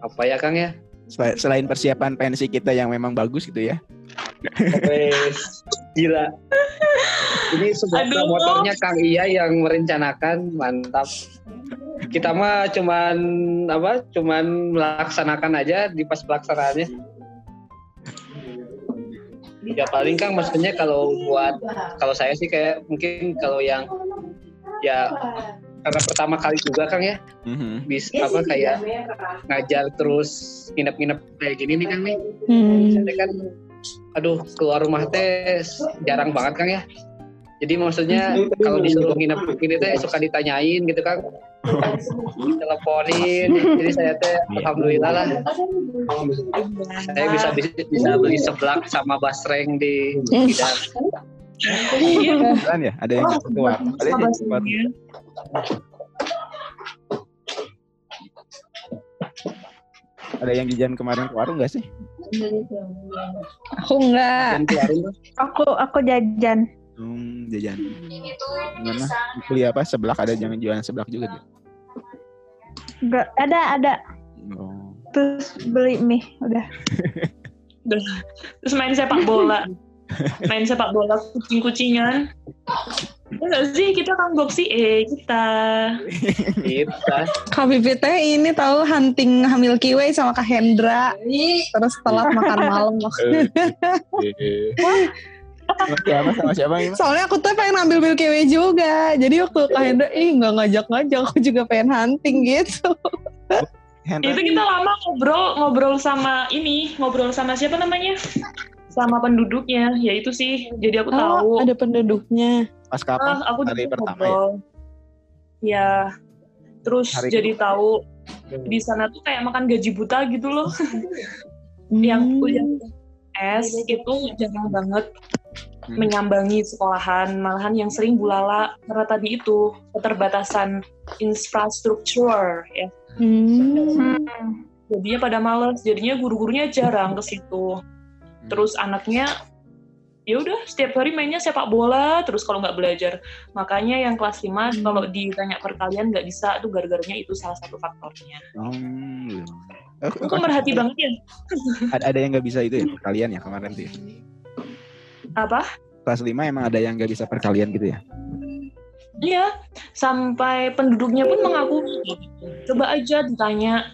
Apa ya Kang ya? Sel- Selain persiapan pensi kita yang memang bagus gitu ya. Wes, gila. Ini sebuah Aduh. motornya Kang Iya yang merencanakan, mantap. Kita mah cuman apa? Cuman melaksanakan aja di pas pelaksanaannya. Ya paling Kang maksudnya kalau buat kalau saya sih kayak mungkin kalau yang ya karena pertama kali juga Kang ya Mhm. bisa apa kayak ngajar terus nginep-nginep kayak gini nih Kang nih. Hmm. Saya kan aduh keluar rumah teh jarang banget Kang ya. Jadi maksudnya kalau disuruh nginep ini teh suka ditanyain gitu Kang. <laughs> Teleponin. Jadi saya teh alhamdulillah lah saya bisa bisa, bisa beli seblak sama basreng di bidang. Kan ya, ada yang ketua. Ada yang ketua. Ada yang jajan kemarin ke warung nggak sih? Aku enggak. Aku aku jajan. Hmm, jajan. Gimana? Kuliah apa? Seblak ada jangan jualan seblak juga tuh. Enggak ada ada. Oh. Terus beli mie udah. <laughs> Terus main sepak bola. <laughs> Main sepak bola kucing-kucingan. Ya nggak sih kita kan boxy eh kita. Kita. Kak Bibi teh ini tahu hunting Milky Way sama Kak Hendra. Terus telat makan malam. <laughs> Eh. Sama siapa sama siapa ini? Soalnya aku tuh pengen ambil Milky Way juga. Jadi waktu Kak Hendra, ih nggak ngajak-ngajak, aku juga pengen hunting gitu. Hendra. Itu kita lama ngobrol ngobrol sama ini ngobrol sama siapa namanya? Sama penduduknya. Ya itu sih. Jadi aku tahu. Oh, ada penduduknya. Pas kapan? Ah, aku Hari pertama ya? ngobrol. ya. Terus Hari jadi tahu di sana tuh kayak makan gaji buta gitu loh. Yang Hmm. kuliah S itu jarang banget Hmm. menyambangi sekolahan, malahan yang sering bulala karena tadi itu keterbatasan infrastruktur ya. Hmm. Jadinya pada males, jadinya guru-gurunya jarang ke situ. Terus anaknya ya udah setiap hari mainnya sepak bola terus kalau nggak belajar makanya yang kelas 5 kalau ditanya perkalian nggak bisa tuh gara-garanya itu salah satu faktornya Hmm. Oh, aku merhati banget ya ada, ada yang nggak bisa itu ya perkalian ya kemarin tuh ya? apa Kelas 5 emang ada yang nggak bisa perkalian gitu ya? Iya, sampai penduduknya pun mengaku coba aja ditanya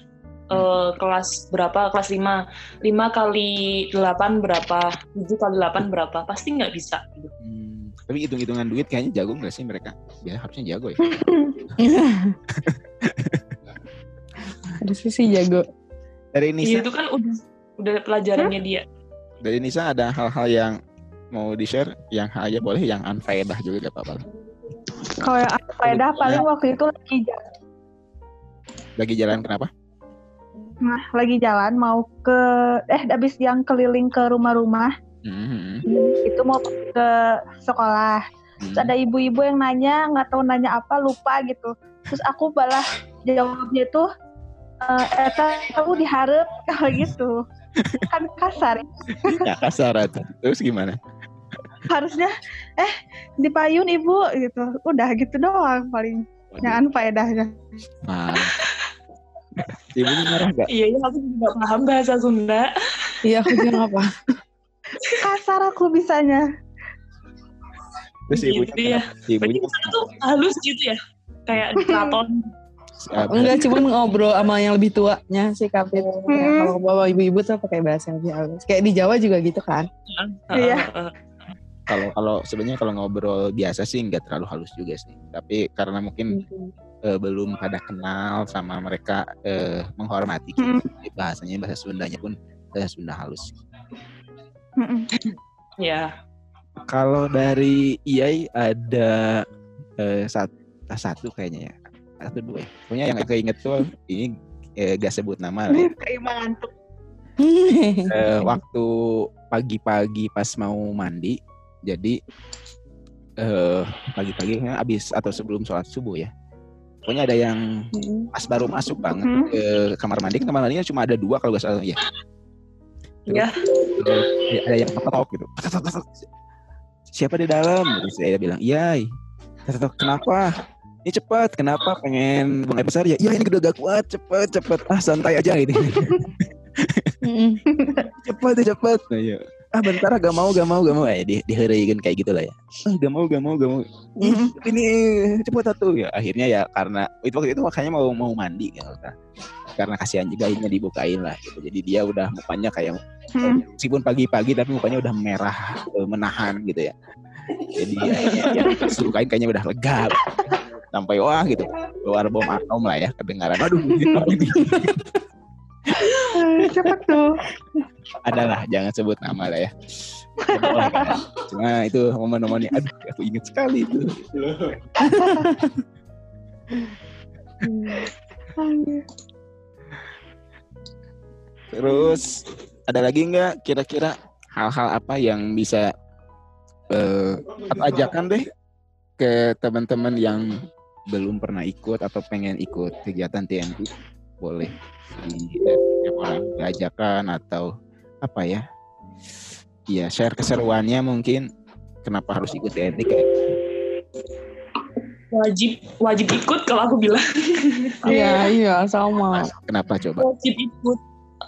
eh, kelas berapa, kelas 5. 5 kali 8 berapa, 7 kali 8 berapa, pasti nggak bisa. Hmm. Tapi hitung-hitungan duit kayaknya jago nggak sih mereka? Ya harusnya jago ya. <laughs> Ada sisi jago. Dari Iya Nisa, itu kan udah udah pelajarannya dia. dari Nisa ada hal-hal yang mau di share yang aja boleh yang unfaedah juga gak apa-apa. Kalau yang aku faedah paling waktu itu lagi jalan, Lagi jalan kenapa? Nah, lagi jalan mau ke eh habis yang keliling ke rumah-rumah Hmm. itu mau ke sekolah. Terus ada ibu-ibu yang nanya nggak tahu nanya apa lupa gitu. Terus aku balah jawabnya itu eh eta kamu diharap <laughs> kalau gitu. Kan kasar. Ya kasar tuh. Terus gimana? Harusnya eh dipayun ibu gitu. Udah gitu doang paling. Jangan faedahnya. Nah. Ibunya marah gak? Iya, iya aku juga nggak paham bahasa Sunda. Iya, aku juga apa. Kasar aku bisanya. Terus ibunya Gitu ya. Ibunya Berarti tuh halus gitu ya, kayak di keraton. Ah, Enggak, cuma ngobrol sama yang lebih tuanya sih Kapit. Hmm. Kalau bawa ibu-ibu tuh pakai bahasa yang lebih halus. Kayak di Jawa juga gitu kan. Iya. Heeh. Kalau kalau sebenarnya kalau ngobrol biasa sih nggak terlalu halus juga sih. Tapi karena mungkin eh, belum pada kenal sama mereka eh, menghormati kita. Jadi bahasanya bahasa Sundanya pun bahasa Sunda halus. Mm-mm. Ya, Kalau dari IAI ada eh, satu, satu kayaknya ya. Satu dua ya. Pokoknya yang keinget tuh ini eh, gak sebut nama lah ya. Tuh. Eh, waktu pagi-pagi pas mau mandi jadi eh pagi-pagi kayaknya abis atau sebelum sholat subuh ya. Pokoknya ada yang pas baru masuk banget Hmm. ke kamar mandi. Kan kamar mandinya cuma ada dua kalau nggak salah ya Iya. Terus, eh, ada yang ketok gitu. Siapa di dalam? Terus saya bilang iya Kata, kenapa? Ini cepat kenapa? Pengen buang air besar ya? Ya ini udah gak kuat cepet cepet. Ah santai aja ini. Mm-mm. <laughs> cepet ya cepet. Nah, ya. Ah bentar ah, gak mau gak mau gak mau. Eh di diheureukeun kayak gitu lah ya. Ah, gak mau gak mau gak mau. Mm-mm. ini cepet atuh ya akhirnya ya karena itu waktu itu makanya mau mau mandi ya kan. karena kasihan juga akhirnya dibukain lah gitu. Jadi dia udah mukanya kayak Hmm. meskipun pagi-pagi tapi mukanya udah merah eh, menahan gitu ya. Jadi akhirnya ya, pas dibukain kayaknya udah lega. Sampai wah gitu. Keluar bom atom lah ya kedengaran. Aduh apa ini Cepet tuh. adalah jangan sebut nama lah ya kan? cuma itu momen-momennya aduh aku inget sekali itu terus ada lagi nggak kira-kira hal-hal apa yang bisa eh atau ajakan deh ke teman-teman yang belum pernah ikut atau pengen ikut kegiatan TNT boleh di orang ajakan atau apa ya? Iya share keseruannya mungkin. Kenapa harus ikut TNT kayak wajib wajib ikut kalau aku bilang. <laughs> Iya, iya, sama. kenapa coba? Wajib ikut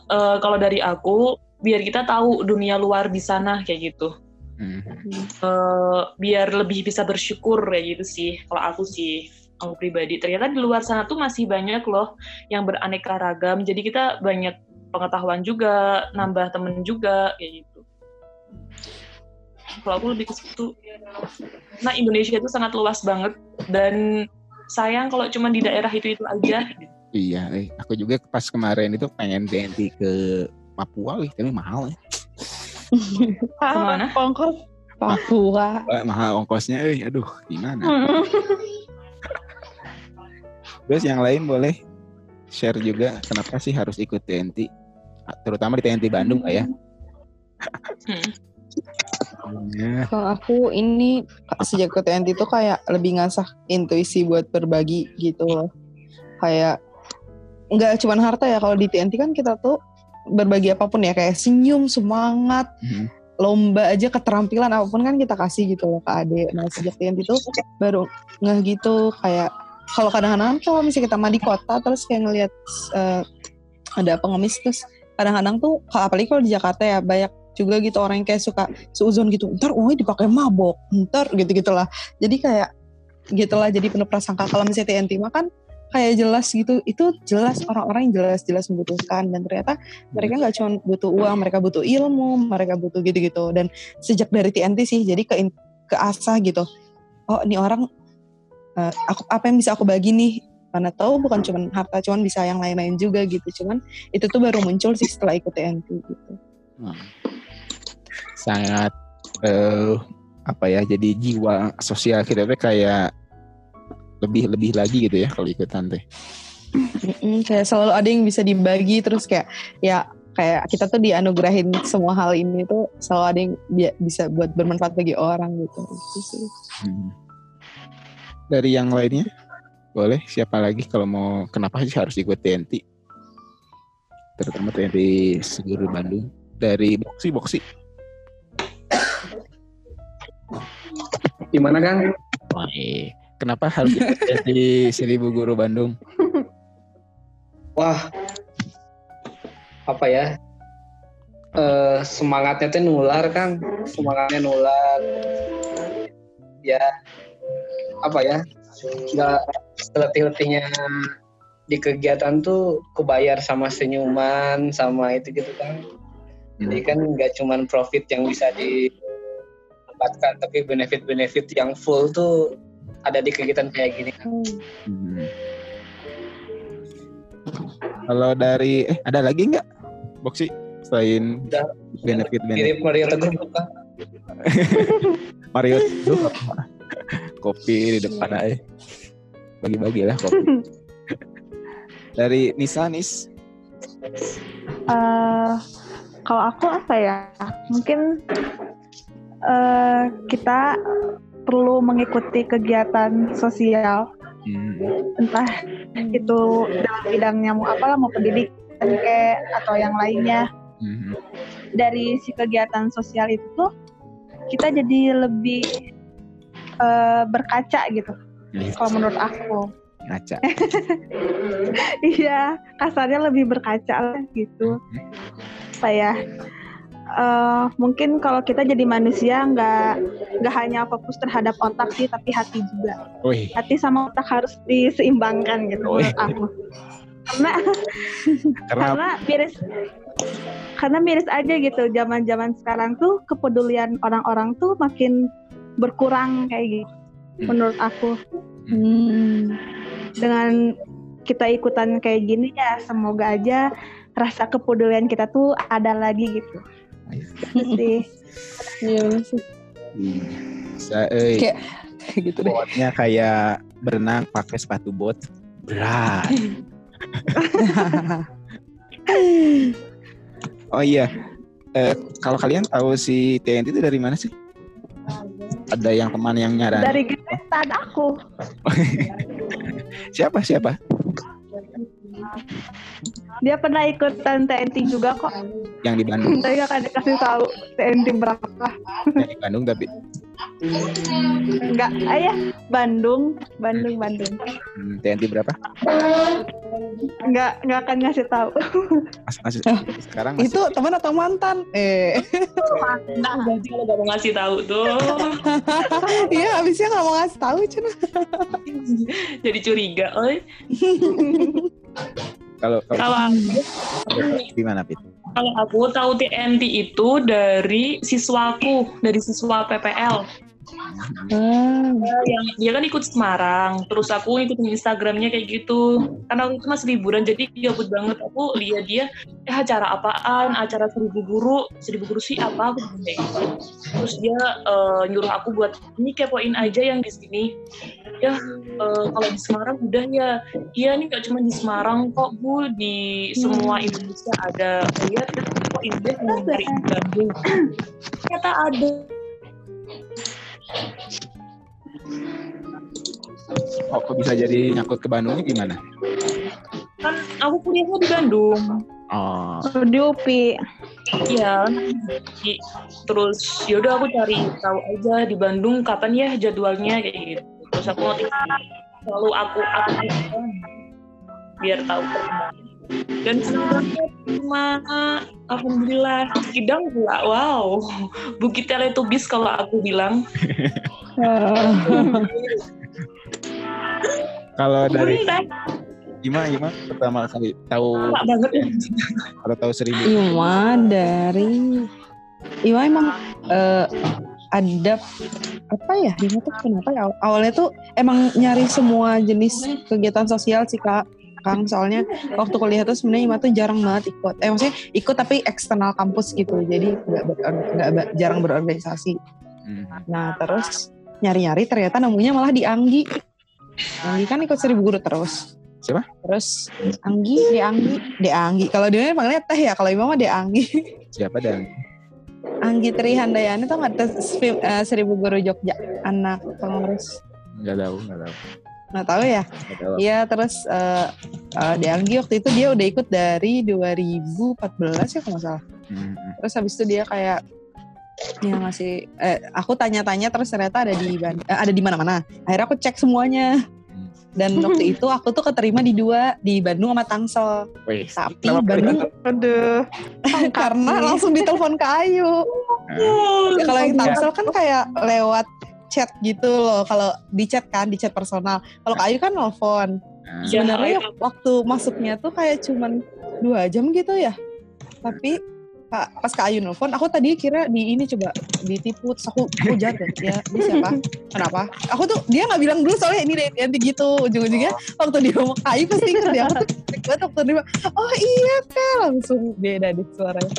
Eh, kalau dari aku biar kita tahu dunia luar di sana kayak gitu. Hmm. Eh, biar lebih bisa bersyukur kayak gitu sih. Kalau aku sih aku pribadi ternyata di luar sana tuh masih banyak loh yang beraneka ragam jadi kita banyak pengetahuan juga nambah temen juga kayak gitu kalau aku lebih ke situ nah Indonesia itu sangat luas banget dan sayang kalau cuma di daerah itu itu aja Iya, eh, aku juga pas kemarin itu pengen TNT ke Papua, wih, tapi mahal ya. Ke mana? Ongkos. Papua. Wah, mahal ongkosnya, eh, aduh, gimana? Hmm. Terus yang lain boleh share juga kenapa sih harus ikut TNT, terutama di TNT Bandung lah ya. Hmm. Ya, Kalau aku ini sejak ke TNT itu kayak lebih ngasah intuisi buat berbagi gitu loh. Kayak nggak cuma harta ya kalau di TNT kan kita tuh berbagi apa pun ya kayak senyum, semangat, Mhm. lomba aja keterampilan apa pun kan kita kasih gitu loh ke adik. Nah sejak TNT itu baru ngeh gitu kayak kalau kadang-kadang kalau misalnya kita mah di kota terus kayak ngelihat eh, ada pengemis terus kadang-kadang tuh apalagi kalau di Jakarta ya banyak juga gitu orang yang kayak suka seuzon gitu ntar uangnya dipakai mabok ntar gitu gitulah jadi kayak gitulah jadi penuh prasangka. Kalau misalnya TNT mah kan kayak jelas gitu itu jelas orang-orang yang jelas-jelas membutuhkan. Dan ternyata mereka nggak cuma butuh uang mereka butuh ilmu mereka butuh gitu-gitu. Dan sejak dari TNT sih jadi ke ke asah gitu. Oh ini orang eh, aku apa yang bisa aku bagi nih mana tahu bukan cuma harta cuman bisa yang lain-lain juga gitu cuman itu tuh baru muncul sih setelah ikut TNT gitu Hmm. sangat eh, apa ya jadi jiwa sosial kita tuh kayak lebih lebih lagi gitu ya kalau ikutan teh Mm-mm, kayak selalu ada yang bisa dibagi terus kayak ya kayak kita tuh dianugerahin semua hal ini tuh selalu ada yang bi- bisa buat bermanfaat bagi orang gitu sih. Hmm. Dari yang lainnya? Boleh siapa lagi kalau mau kenapa sih harus ikut TNT terutama TNT Seguru Bandung. Dari boksi boksi Gimana Kang? Kenapa harus ikut TNT Seribu Guru Bandung? Wah, apa ya? Eh, semangatnya tuh nular Kang, semangatnya nular. Ya, apa ya? Nggak seletih-letihnya di kegiatan tuh kebayar sama senyuman, sama itu gitu kan. Jadi kan nggak cuman profit yang bisa didapatkan, tapi benefit-benefit yang full tuh ada di kegiatan kayak gini. Hmm. Kalau dari eh ada lagi nggak boksi selain Udah. benefit benefit Mirip Mario Teguh Kan? <laughs> Mario tuh kopi di depan aja bagi-bagi lah kopi <laughs> dari Nisa Nis Eh, kalau aku apa ya? Mungkin eh, kita perlu mengikuti kegiatan sosial, Hmm. entah itu dalam bidangnya mau apalah mau pendidikan kayak atau yang lainnya. Hmm. Dari si kegiatan sosial itu tuh kita jadi lebih eh, berkaca gitu. Kalau menurut aku. ngaca. <laughs> Iya, kasarnya lebih berkaca lah gitu. Apa ya? eh, mungkin kalau kita jadi manusia nggak nggak hanya fokus terhadap otak sih, tapi hati juga. Wih, Hati sama otak harus diseimbangkan gitu iya. menurut aku. Karena <laughs> karena karena miris karena miris aja gitu zaman-zaman sekarang tuh kepedulian orang-orang tuh makin berkurang kayak gitu Hmm. menurut aku Hmm. dengan kita ikutan kayak gini ya semoga aja rasa kepedulian kita tuh ada lagi gitu Itu sih Iya bener sih. Hmm. Eh, Kayak- gitu deh. botnya kayak berenang pakai sepatu bot berat. <laughs> Oh iya, Eh, kalau kalian tahu si TNT itu dari mana sih? Ada yang teman yang nyaran? dari gebetan aku <laughs> Siapa siapa? dia pernah ikutan TNT juga kok Yang di Bandung, tapi gak akan dikasih tahu TNT berapa yang di Bandung tapi enggak ayah Bandung Bandung Bandung hmm, TNT berapa? enggak enggak akan ngasih tahu <laughs> Mas, masih Oh, sekarang masih Itu teman atau mantan? Eh, Nah, berarti kalau gak mau ngasih tahu tuh <laughs> iya abisnya nggak mau ngasih tahu cina. jadi curiga, oi. kalau kalau gimana Pit? Kalau aku tahu TNT itu dari siswaku, dari siswa PPL. Hmm. yang dia kan ikut Semarang terus aku ngikutin Instagramnya kayak gitu. Karena waktu itu masih liburan jadi gabut banget. Aku lihat dia eh acara apaan? Acara seribu guru. Seribu guru sih apa? Aku kayak gitu. Terus dia eh, nyuruh aku buat ini kepoin aja yang di sini. Ya eh, kalau di Semarang udah ya. Iya nih gak cuma di Semarang kok bu. Di semua Indonesia ada. Lihat kok ini dia yang dari Bandung. Ternyata ada Oh, kok bisa jadi nyangkut ke Bandungnya gimana? kan aku kuliahnya di Bandung Oh, di UPI Iya. Terus yaudah aku cari tahu aja di Bandung kapan ya jadwalnya kayak gitu. Terus aku notif selalu aku aku biar tahu. Dan sebenarnya cuma alhamdulillah kidang pula. Wow. Bukit Teletubbies kalau aku bilang. <laughs> <laughs> kalau dari gimana gimana? Pertama kali tahu atau tahu seribu? Ima dari Ima emang eh, ada apa ya? Ima tuh kenapa ya? Aw- awalnya tuh emang nyari semua jenis kegiatan sosial sih kak Kang. Soalnya waktu kuliah tuh sebenarnya Ima tuh jarang banget ikut. Eh maksudnya ikut tapi eksternal kampus gitu. Jadi nggak ber- nggak ber- jarang berorganisasi. Hmm. nah terus nyari-nyari ternyata nemunya malah di Anggi Anggi kan ikut seribu guru terus. Siapa? terus Anggi di Anggi. Di Anggi. Kalau dia panggilnya teh ya kalau Ima mah di Anggi. Siapa dan Anggi? Trihandayani nggak tes film, eh, seribu guru Jogja anak pengurus. Nggak tahu nggak tahu. Nggak tahu ya? Iya terus eh eh, di Anggi waktu itu dia udah ikut dari 2014 ya kalau nggak salah. Hmm, hmm. terus habis itu dia kayak ya masih eh, aku tanya-tanya terus ternyata ada di eh, ada di mana-mana akhirnya aku cek semuanya Hmm. dan waktu <laughs> itu aku tuh keterima di dua di Bandung sama Tangsel Wih, tapi kenapa Bandung aduh karena langsung ditelepon ke Ayu Nah, Ya, kalau yang Tangsel kan kayak lewat chat gitu loh. Kalau di chat kan, di chat personal. Kalau Ayu kan nelfon. nah, Iya. Sebenarnya waktu masuknya tuh kayak cuman dua jam gitu ya. Tapi Kak, pas Kak Ayu nelfon, aku tadi kira di ini coba ditipu. Terus aku aku jatuh. Ya, ini siapa? Kenapa? Aku tuh dia nggak bilang dulu soalnya ini deh nanti gitu. Ujung-ujungnya waktu dia ngomong Kak Ayu pasti inget dia. Aku tuh banget waktu dia oh iya kak langsung beda deh suaranya.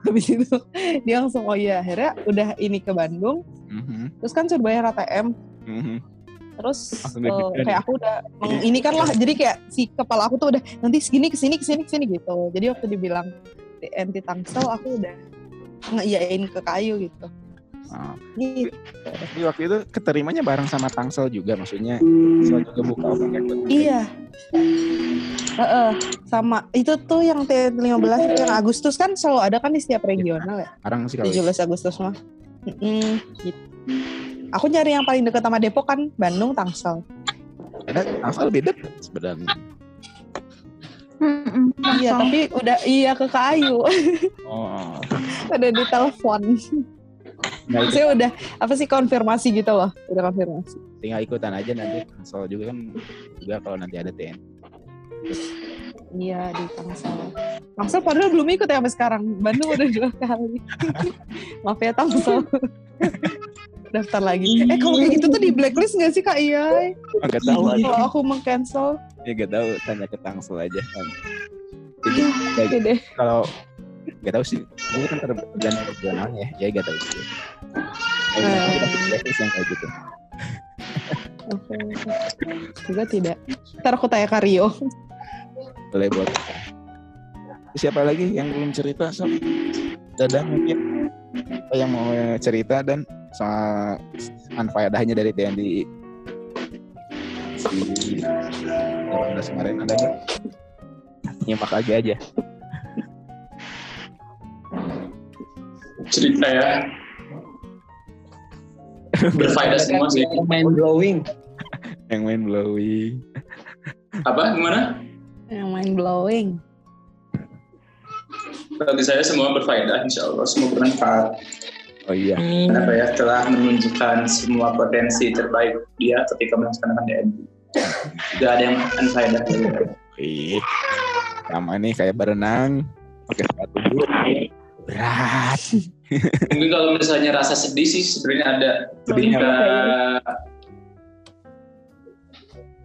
Habis itu dia langsung oh iya akhirnya udah ini ke Bandung mhm, terus kan suruh bayar ATM mhm. terus deg-degan kayak ya? aku udah meng- ini kan lah jadi kayak si kepala aku tuh udah nanti segini ke sini ke sini ke sini gitu jadi waktu dibilang TNT Tangsel aku udah ngeiyain ke kayu gitu Oh. gitu Jadi waktu itu keterimanya bareng sama Tangsel juga maksudnya Tangsel juga buka open recruitment. iya Heeh, sama itu tuh yang TNT 15 itu yang Agustus kan selalu ada kan di setiap regional ya Sekarang sih kalau 17 Agustus mah Mm-mm, gitu. Aku nyari yang paling dekat sama Depok kan Bandung Tangsel. Ada asal lebih dekat sebenarnya. Iya, tapi udah iya ke Kayu. Oh, <laughs> udah di telepon. ikut, Saya udah apa sih konfirmasi gitu loh. Udah konfirmasi. tinggal ikutan aja nanti. Soal juga kan juga kalau nanti ada TN. Iya di Tangsel. Tangsel padahal belum ikut ya sampai sekarang. Bandung udah dua kali. <laughs> Maaf ya Tangsel. <laughs> Daftar lagi. Eh kalau kayak gitu tuh di blacklist gak sih Kak Iya? Enggak tahu aja. Kalau aku meng-cancel. Ya gak tahu tanya ke Tangsel aja kan. Jadi ya, kalau gak tahu sih, gue kan tergantung regionalnya ya, ya gak tahu sih. Dapet blacklist yang kayak gitu. Oke. Juga tidak. Ntar aku tanya ke Rio. Boleh buat. Siapa lagi yang belum cerita sob? Dadan mungkin Apa yang mau cerita dan soal anfaedahnya dari TNI si 18 kemarin ada nggak? Nyimak aja aja. cerita ya <laughs> berfaedah semua sih Mind blowing. Yang main blowing. apa gimana Yang mind blowing. bagi saya semua berfaedah insya Allah semua bermanfaat Oh iya. kenapa ya telah menunjukkan semua potensi terbaik dia ketika melaksanakan DNI gak ada yang unfaedah Wih. Sama nih kayak berenang pakai sepatu boot. Berat. mungkin kalau misalnya rasa sedih sih sebenarnya ada Sedihnya ketika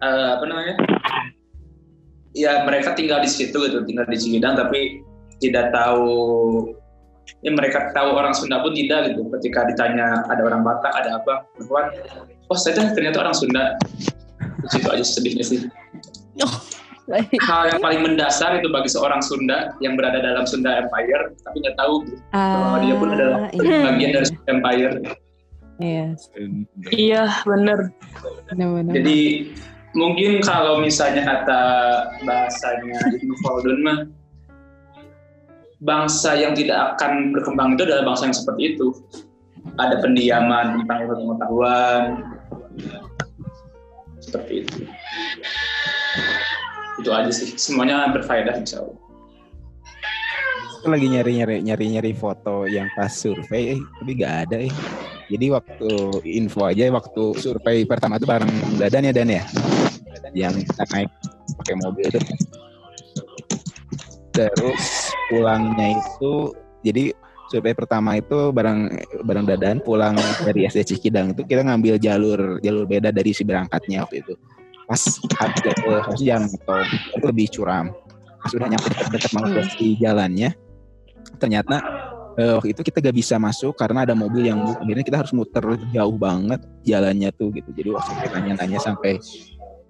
eh, apa namanya ya mereka tinggal di situ gitu tinggal di Cikidang tapi tidak tahu ya mereka tahu orang Sunda pun tidak gitu. Ketika ditanya ada orang Batak ada apa? Bahwa oh saya tuh ternyata orang Sunda. Di situ aja sedihnya sih. Baik. hal yang paling mendasar itu bagi seorang Sunda yang berada dalam Sunda Empire tapi nggak tahu gitu, bahwa dia pun adalah iya. bagian dari Sunda Empire. Iya, Iya, benar-benar. Jadi mungkin kalau misalnya kata bahasanya Ibnu Khaldun mah bangsa yang tidak akan berkembang itu adalah bangsa yang seperti itu. Ada pendiaman tentang ilmu pengetahuan seperti itu. Itu aja sih. Semuanya berfaedah insya Allah. Lagi nyari-nyari nyari-nyari foto yang pas survei, eh, tapi gak ada eh. Jadi waktu info aja waktu survei pertama itu bareng Dadan ya Dan ya, yang kita naik pakai mobil itu. Terus pulangnya itu, jadi survei pertama itu bareng bareng Dadan pulang dari SD Cikidang itu kita ngambil jalur jalur beda dari si berangkatnya waktu itu. Pas eh, harus jam atau lebih curam. Pas Sudah nyampe dekat-dekat mau di jalannya, ternyata eh, waktu itu kita gak bisa masuk karena ada mobil yang akhirnya kita harus muter jauh banget jalannya tuh gitu jadi waktu kita nanya-nanya sampai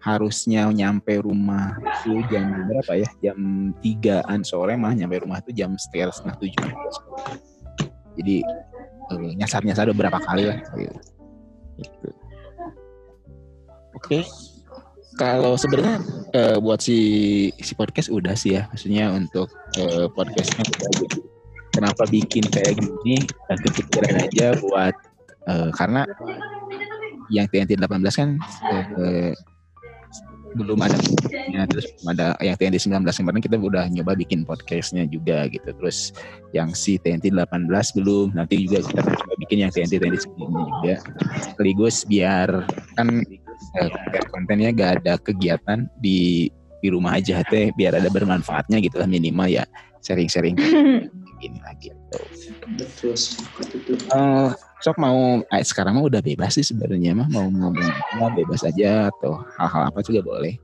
harusnya nyampe rumah itu jam berapa ya? Jam tigaan sore mah nyampe rumah tuh jam setengah setengah tujuh. Jadi eh, nyasar-nyasar beberapa kali lah gitu. Gitu. oke. Kalau sebenarnya eh, buat si si podcast udah sih ya. Maksudnya untuk eh, podcastnya udah gitu kenapa bikin kayak gini? Dan kepikiran aja buat eh, karena yang TNT 18 kan eh, belum ada ya, terus ada yang TNT 19 kemarin kita udah nyoba bikin podcastnya juga gitu. Terus yang si TNT 18 belum. Nanti juga kita coba bikin yang TNT TNT sebelumnya juga. Sekaligus biar kan eh, biar kontennya gak ada kegiatan di di rumah aja teh. Biar ada bermanfaatnya gitu lah minimal ya. Sharing-sharing. <laughs> Gini lagi gitu. Betul. Eh, sok mau eh, sekarang mah udah bebas sih sebenarnya mah mau ngomong apa bebas aja atau hal-hal apa juga boleh.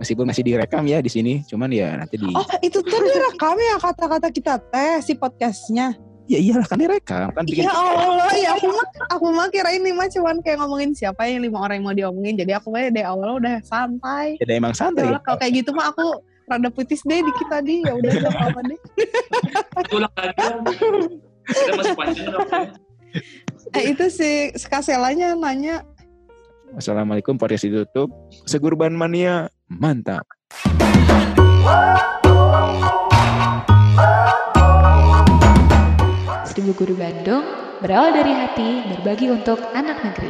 Meskipun masih direkam ya di sini, cuman ya nanti di Oh, itu tuh direkam ya kata-kata kita teh si podcastnya. ya iyalah kan direkam kan bikin Ya Allah, ya aku mah aku mah kira ini mah cuman kayak ngomongin siapa yang lima orang yang mau diomongin. Jadi aku mah dari awal udah santai. ya emang santai. Ya kalau kayak gitu mah aku rada putis deh dikit tadi. Ya udah gak apa-apa deh. Ulang lagi. Kita masih panjang waktunya. Eh itu si Skaselanya nanya Wassalamualaikum podcast ditutup. Segurban mania mantap. Seribu Guru Bandung berawal dari hati berbagi untuk anak negeri.